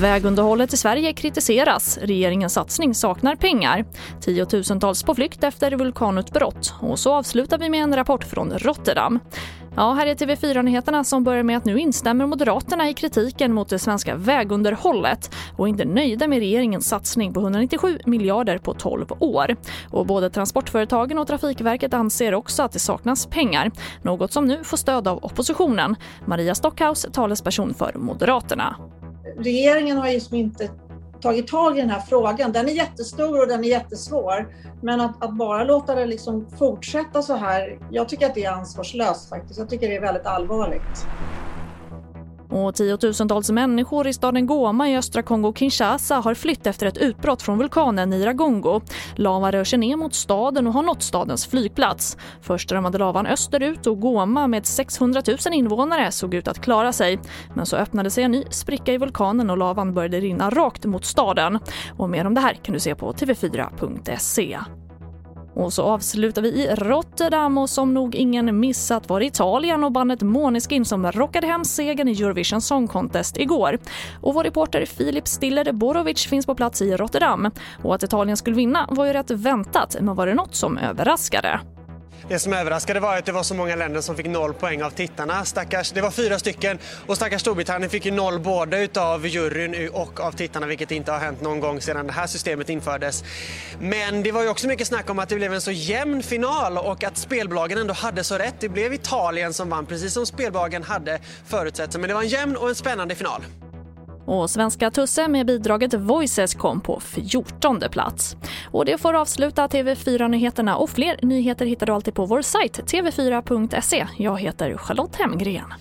Vägunderhållet i Sverige kritiseras. Regeringens satsning saknar pengar. Tiotusentals på flykt efter vulkanutbrott. Och så avslutar vi med en rapport från Rotterdam. Ja, här är TV4-nyheterna som börjar med att nu instämmer Moderaterna i kritiken mot det svenska vägunderhållet och inte nöjda med regeringens satsning på 197 miljarder på 12 år. Och både Transportföretagen och Trafikverket anser också att det saknas pengar, något som nu får stöd av oppositionen. Maria Stockhaus, talesperson för Moderaterna regeringen har ju inte tagit tag i den här frågan. Den är jättestor och den är jättesvår. Men att, att, bara låta det liksom fortsätta så här, jag tycker att det är ansvarslöst faktiskt. Jag tycker det är väldigt allvarligt. Och tiotusentals människor i staden Goma i östra Kongo-Kinshasa har flytt efter ett utbrott från vulkanen Niragongo. Lava rör sig ner mot staden och har nått stadens flygplats. Först strömmade lavan österut och Goma med 600 000 invånare såg ut att klara sig. Men så öppnade sig en ny spricka i vulkanen och lavan började rinna rakt mot staden. Och mer om det här kan du se på tv4.se. Och så avslutar vi i Rotterdam och som nog ingen missat var Italien och bandet Måneskin som rockade hem segern i Eurovision Song Contest igår. Och vår reporter Filip Stiller Borovic finns på plats i Rotterdam. Och att Italien skulle vinna var ju rätt väntat, men var det något som överraskade? Det som överraskade var att det var så många länder som fick noll poäng av tittarna. Stackars, det var fyra stycken och stackars Storbritannien fick ju noll både av juryn och av tittarna vilket inte har hänt någon gång sedan det här systemet infördes. Men det var ju också mycket snack om att det blev en så jämn final och att spelbolagen ändå hade så rätt. Det blev Italien som vann precis som spelbolagen hade förutsett. Men det var en jämn och en spännande final. Och svenska Tusse med bidraget Voices kom på 14 plats. Och det får avsluta TV4-nyheterna och fler nyheter hittar du alltid på vår sajt tv4.se. Jag heter Charlotte Hemgren.